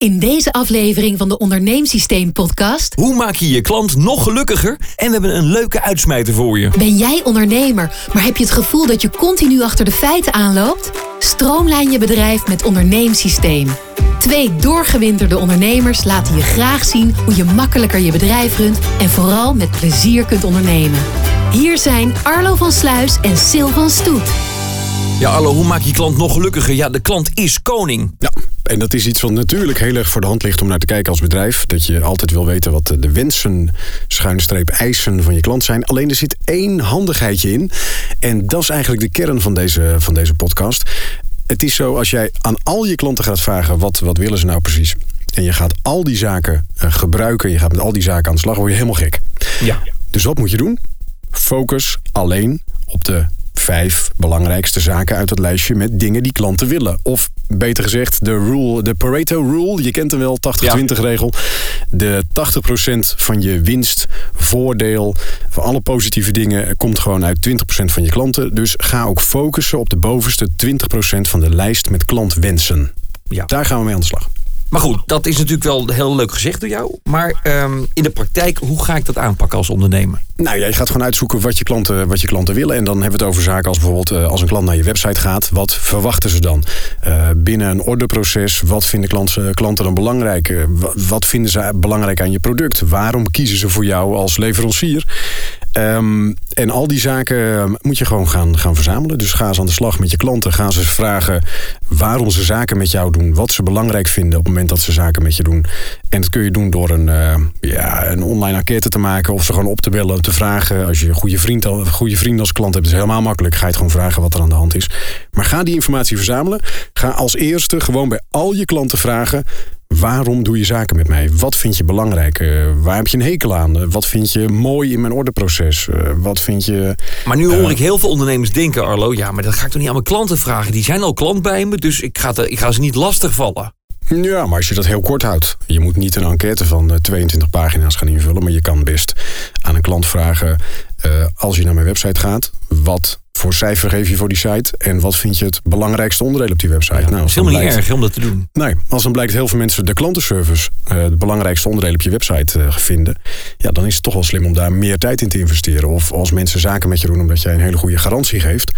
In deze aflevering van de Onderneemsysteem podcast Hoe maak je je klant nog gelukkiger? En we hebben een leuke uitsmijter voor je. ben jij ondernemer, maar heb je het gevoel dat je continu achter de feiten aanloopt? Stroomlijn je bedrijf met Onderneemsysteem. Twee doorgewinterde ondernemers laten je graag zien hoe je makkelijker je bedrijf runt en vooral met plezier kunt ondernemen. Hier zijn Arlo van Sluis en Sil van Stoet. Ja, Arlo, hoe maak je klant nog gelukkiger? Ja, de klant is koning. Ja, en dat is iets wat natuurlijk heel erg voor de hand ligt om naar te kijken als bedrijf. Dat je altijd wil weten wat de wensen, schuine streep, eisen van je klant zijn. Alleen er zit één handigheidje in. En dat is eigenlijk de kern van deze, van deze podcast. Het is zo, als jij aan al je klanten gaat vragen, wat, wat willen ze nou precies? En je gaat al die zaken eh, gebruiken, je gaat met al die zaken aan de slag, word je helemaal gek. Ja. Dus wat moet je doen? Focus alleen op de vijf belangrijkste zaken uit het lijstje met dingen die klanten willen. Of beter gezegd, de rule, de Pareto rule, je kent hem wel, 80-20 regel. De 80% van je winst, voordeel, van alle positieve dingen komt gewoon uit 20% van je klanten. Dus ga ook focussen op de bovenste 20% van de lijst met klantwensen. Ja. Daar gaan we mee aan de slag. Maar goed, dat is natuurlijk wel heel leuk gezegd door jou. Maar ehm, in de praktijk, hoe ga ik dat aanpakken als ondernemer? Nou, ja, je gaat gewoon uitzoeken wat je, klanten, wat je klanten willen. En dan hebben we het over zaken als bijvoorbeeld eh, als een klant naar je website gaat. Wat verwachten ze dan? Eh, binnen een orderproces, wat vinden klanten, klanten dan belangrijk? Eh, wa- wat vinden ze belangrijk aan je product? Waarom kiezen ze voor jou als leverancier? Ehm, en al die zaken eh, moet je gewoon gaan, gaan verzamelen. Dus ga eens aan de slag met je klanten. Ga ze vragen waarom ze zaken met jou doen. Wat ze belangrijk vinden op het moment dat ze zaken met je doen. En dat kun je doen door een, eh, ja, een online enquête te maken. Of ze gewoon op te bellen, te vragen. Als je een goede vriend, goede vrienden als klant hebt, is helemaal makkelijk. Ga je het gewoon vragen wat er aan de hand is. Maar ga die informatie verzamelen. Ga als eerste gewoon bij al je klanten vragen. Waarom doe je zaken met mij? Wat vind je belangrijk? Eh, waar heb je een hekel aan? Eh, wat vind je mooi in mijn orderproces? Eh, wat vind je... Maar nu hoor ik heel veel ondernemers denken, Arlo... ja, maar dat ga ik toch niet aan mijn klanten vragen? Die zijn al klant bij me, dus ik ga, te- ik ga ze niet lastigvallen. Ja, maar als je dat heel kort houdt. Je moet niet een enquête van eh, 22 pagina's gaan invullen. Maar je kan best aan een klant vragen... als je naar mijn website gaat... wat voor cijfer geef je voor die site... en wat vind je het belangrijkste onderdeel op die website? Nou, Het is helemaal niet erg om dat te doen. Nee, als dan blijkt heel veel mensen de klantenservice... eh het belangrijkste onderdeel op je website eh, vinden... ja, dan is het toch wel slim om daar meer tijd in te investeren. Of als mensen zaken met je doen omdat jij een hele goede garantie geeft...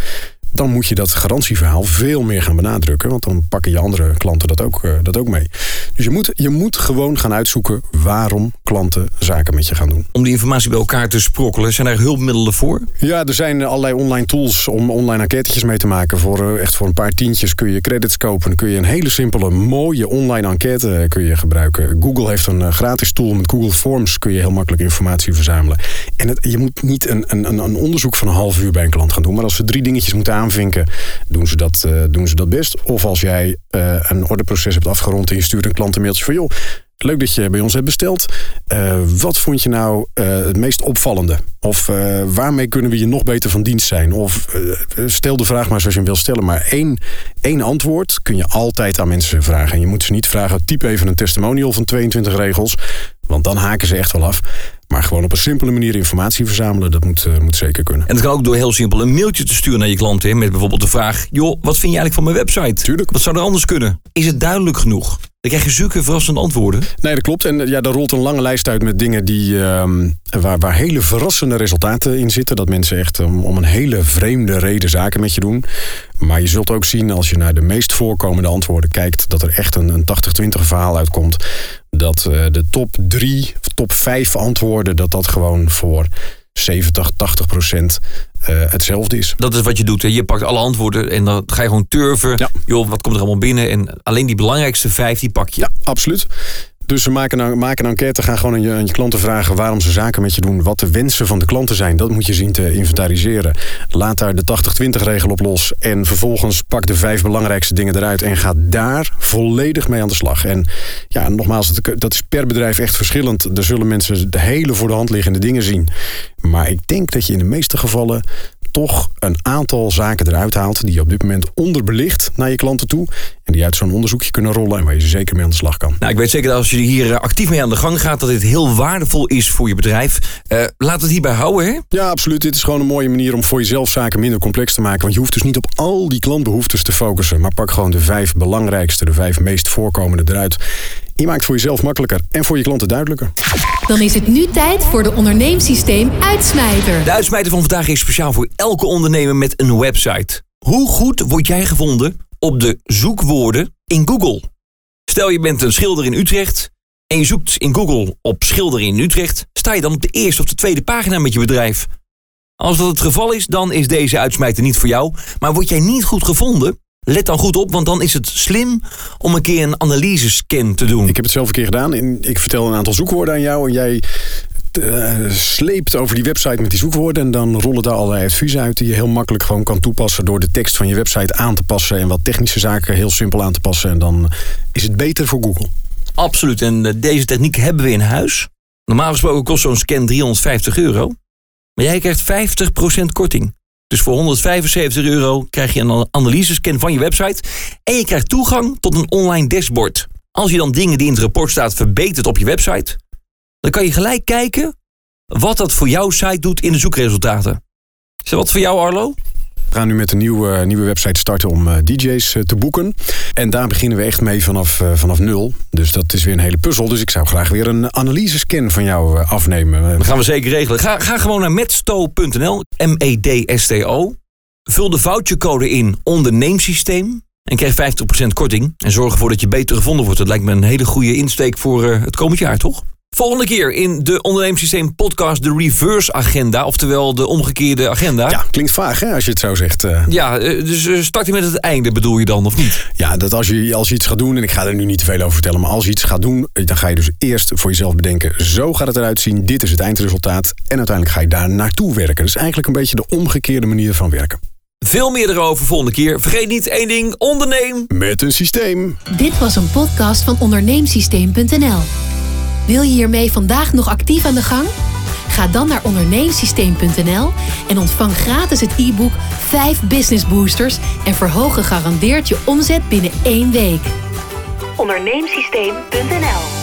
dan moet je dat garantieverhaal veel meer gaan benadrukken. Want dan pakken je andere klanten dat ook, eh, dat ook mee. Dus je moet, je moet gewoon gaan uitzoeken... waarom klanten zaken met je gaan doen. Om die informatie bij elkaar te sprokkelen, zijn er hulpmiddelen voor? Ja, er zijn allerlei online tools om online enquêtetjes mee te maken. Voor, eh, echt voor een paar tientjes kun je credits kopen. Dan kun je een hele simpele, mooie online enquête eh, kun je gebruiken. Google heeft een gratis tool met Google Forms. Kun je heel makkelijk informatie verzamelen. En het, je moet niet een, een, een- onderzoek van een half uur bij een klant gaan doen. Maar als ze drie dingetjes moeten aanvinken, doen ze dat, eh, doen ze dat best. Of als jij eh, een orderproces hebt afgerond en je stuurt een klant een mailtje van... joh, Leuk dat je bij ons hebt besteld. Eh, wat vond je nou het meest opvallende? Of waarmee kunnen we je nog beter van dienst zijn? Of stel de vraag maar zoals je hem wil stellen. Maar één, één antwoord kun je altijd aan mensen vragen. En je moet ze niet vragen, typ even een testimonial van 22 regels. Want dan haken ze echt wel af. Maar gewoon op een simpele manier informatie verzamelen, dat moet, eh, moet zeker kunnen. En dat kan ook door heel simpel een mailtje te sturen naar je klanten. hè, Met bijvoorbeeld de vraag: joh, wat vind je eigenlijk van mijn website? Tuurlijk. Wat zou er anders kunnen? Is het duidelijk genoeg? Dan krijg je zulke verrassende antwoorden. Nee, dat klopt. En eh, ja, daar rolt een lange lijst uit met dingen die, ehm, waar, waar hele verrassende resultaten in zitten. Dat mensen echt um, om een hele vreemde reden zaken met je doen. Maar je zult ook zien als je naar de meest voorkomende antwoorden kijkt... dat er echt een, een 80-20 verhaal uitkomt. Dat eh, de top 3, top 5 antwoorden... dat dat gewoon voor 70, 80 procent eh, hetzelfde is. Dat is wat je doet. Hè. Je pakt alle antwoorden en dan ga je gewoon turven. Ja. Joh, wat komt er allemaal binnen? En alleen die belangrijkste vijf, die pak je. Ja, absoluut. Dus we maken een, maken een enquête, gaan gewoon aan je, aan je klanten vragen waarom ze zaken met je doen, wat de wensen van de klanten zijn. Dat moet je zien te inventariseren. Laat daar de 80-20 regel op los en vervolgens pak de vijf belangrijkste dingen eruit en ga daar volledig mee aan de slag. En ja, nogmaals, dat is per bedrijf echt verschillend. Er zullen mensen de hele voor de hand liggende dingen zien. Maar ik denk dat je in de meeste gevallen toch een aantal zaken eruit haalt die je op dit moment onderbelicht naar je klanten toe. En die uit zo'n onderzoekje kunnen rollen en waar je zeker mee aan de slag kan. Nou, ik weet zeker dat als je hier eh, actief mee aan de gang gaat, dat dit heel waardevol is voor je bedrijf. Eh, laat het hierbij houden, hè? Ja, absoluut. Dit is gewoon een mooie manier om voor jezelf zaken minder complex te maken. Want je hoeft dus niet op al die klantbehoeftes te focussen. Maar pak gewoon de vijf belangrijkste, de vijf meest voorkomende eruit. Je maakt voor jezelf makkelijker en voor je klanten duidelijker. Dan is het nu tijd voor de onderneemsysteem Uitsmijter. De uitsmijter van vandaag is speciaal voor elke ondernemer met een website. Hoe goed word jij gevonden op de zoekwoorden in Google? Stel je bent een schilder in Utrecht en je zoekt in Google op schilder in Utrecht, sta je dan op de eerste of de tweede pagina met je bedrijf. Als dat het geval is, dan is deze uitsmijter niet voor jou. Maar word jij niet goed gevonden, let dan goed op, want dan is het slim om een keer een analysescan te doen. Ik heb het zelf een keer gedaan. En ik vertel een aantal zoekwoorden aan jou. En jij uh, sleept over die website met die zoekwoorden. En dan rollen daar allerlei adviezen uit die je heel makkelijk gewoon kan toepassen. door de tekst van je website aan te passen. en wat technische zaken heel simpel aan te passen. En dan is het beter voor Google. Absoluut. En eh, deze techniek hebben we in huis. Normaal gesproken kost zo'n scan 350 euro. Maar jij krijgt 50% korting. Dus voor 175 euro krijg je een analysescan van je website. En je krijgt toegang tot een online dashboard. Als je dan dingen die in het rapport staat verbetert op je website, dan kan je gelijk kijken wat dat voor jouw site doet in de zoekresultaten. Is dat wat voor jou, Arlo? We gaan nu met een nieuwe, nieuwe website starten om uh, DJ's uh, te boeken. En daar beginnen we echt mee vanaf, uh, vanaf nul. Dus dat is weer een hele puzzel. Dus ik zou graag weer een analysescan van jou afnemen. Dat gaan we zeker regelen. Ga, ga gewoon naar metsto.nl, M-E-D-S-T-O. Vul de foutjecode in onderneemsysteem. En krijg 50% korting. En zorg ervoor dat je beter gevonden wordt. Dat lijkt me een hele goede insteek voor het komend jaar, toch? Volgende keer in de Ondernemingssysteem podcast de reverse agenda. Oftewel de omgekeerde agenda. Ja, klinkt vaag hè, als je het zo zegt. Uh. Ja, dus uh, start je met het einde bedoel je dan, of niet? Ja, dat als je, als je iets gaat doen, en ik ga er nu niet te veel over vertellen... maar als je iets gaat doen, dan ga je dus eerst voor jezelf bedenken... zo gaat het eruit zien, dit is het eindresultaat... en uiteindelijk ga je daar naartoe werken. Dus eigenlijk een beetje de omgekeerde manier van werken. Veel meer erover volgende keer. Vergeet niet één ding, onderneem... Met een systeem. Dit was een podcast van onderneemsysteem.nl. Wil je hiermee vandaag nog actief aan de gang? Ga dan naar onderneemsysteem.nl en ontvang gratis het e-book 5 Business Boosters en verhoog gegarandeerd je omzet binnen één week. Onderneemsysteem.nl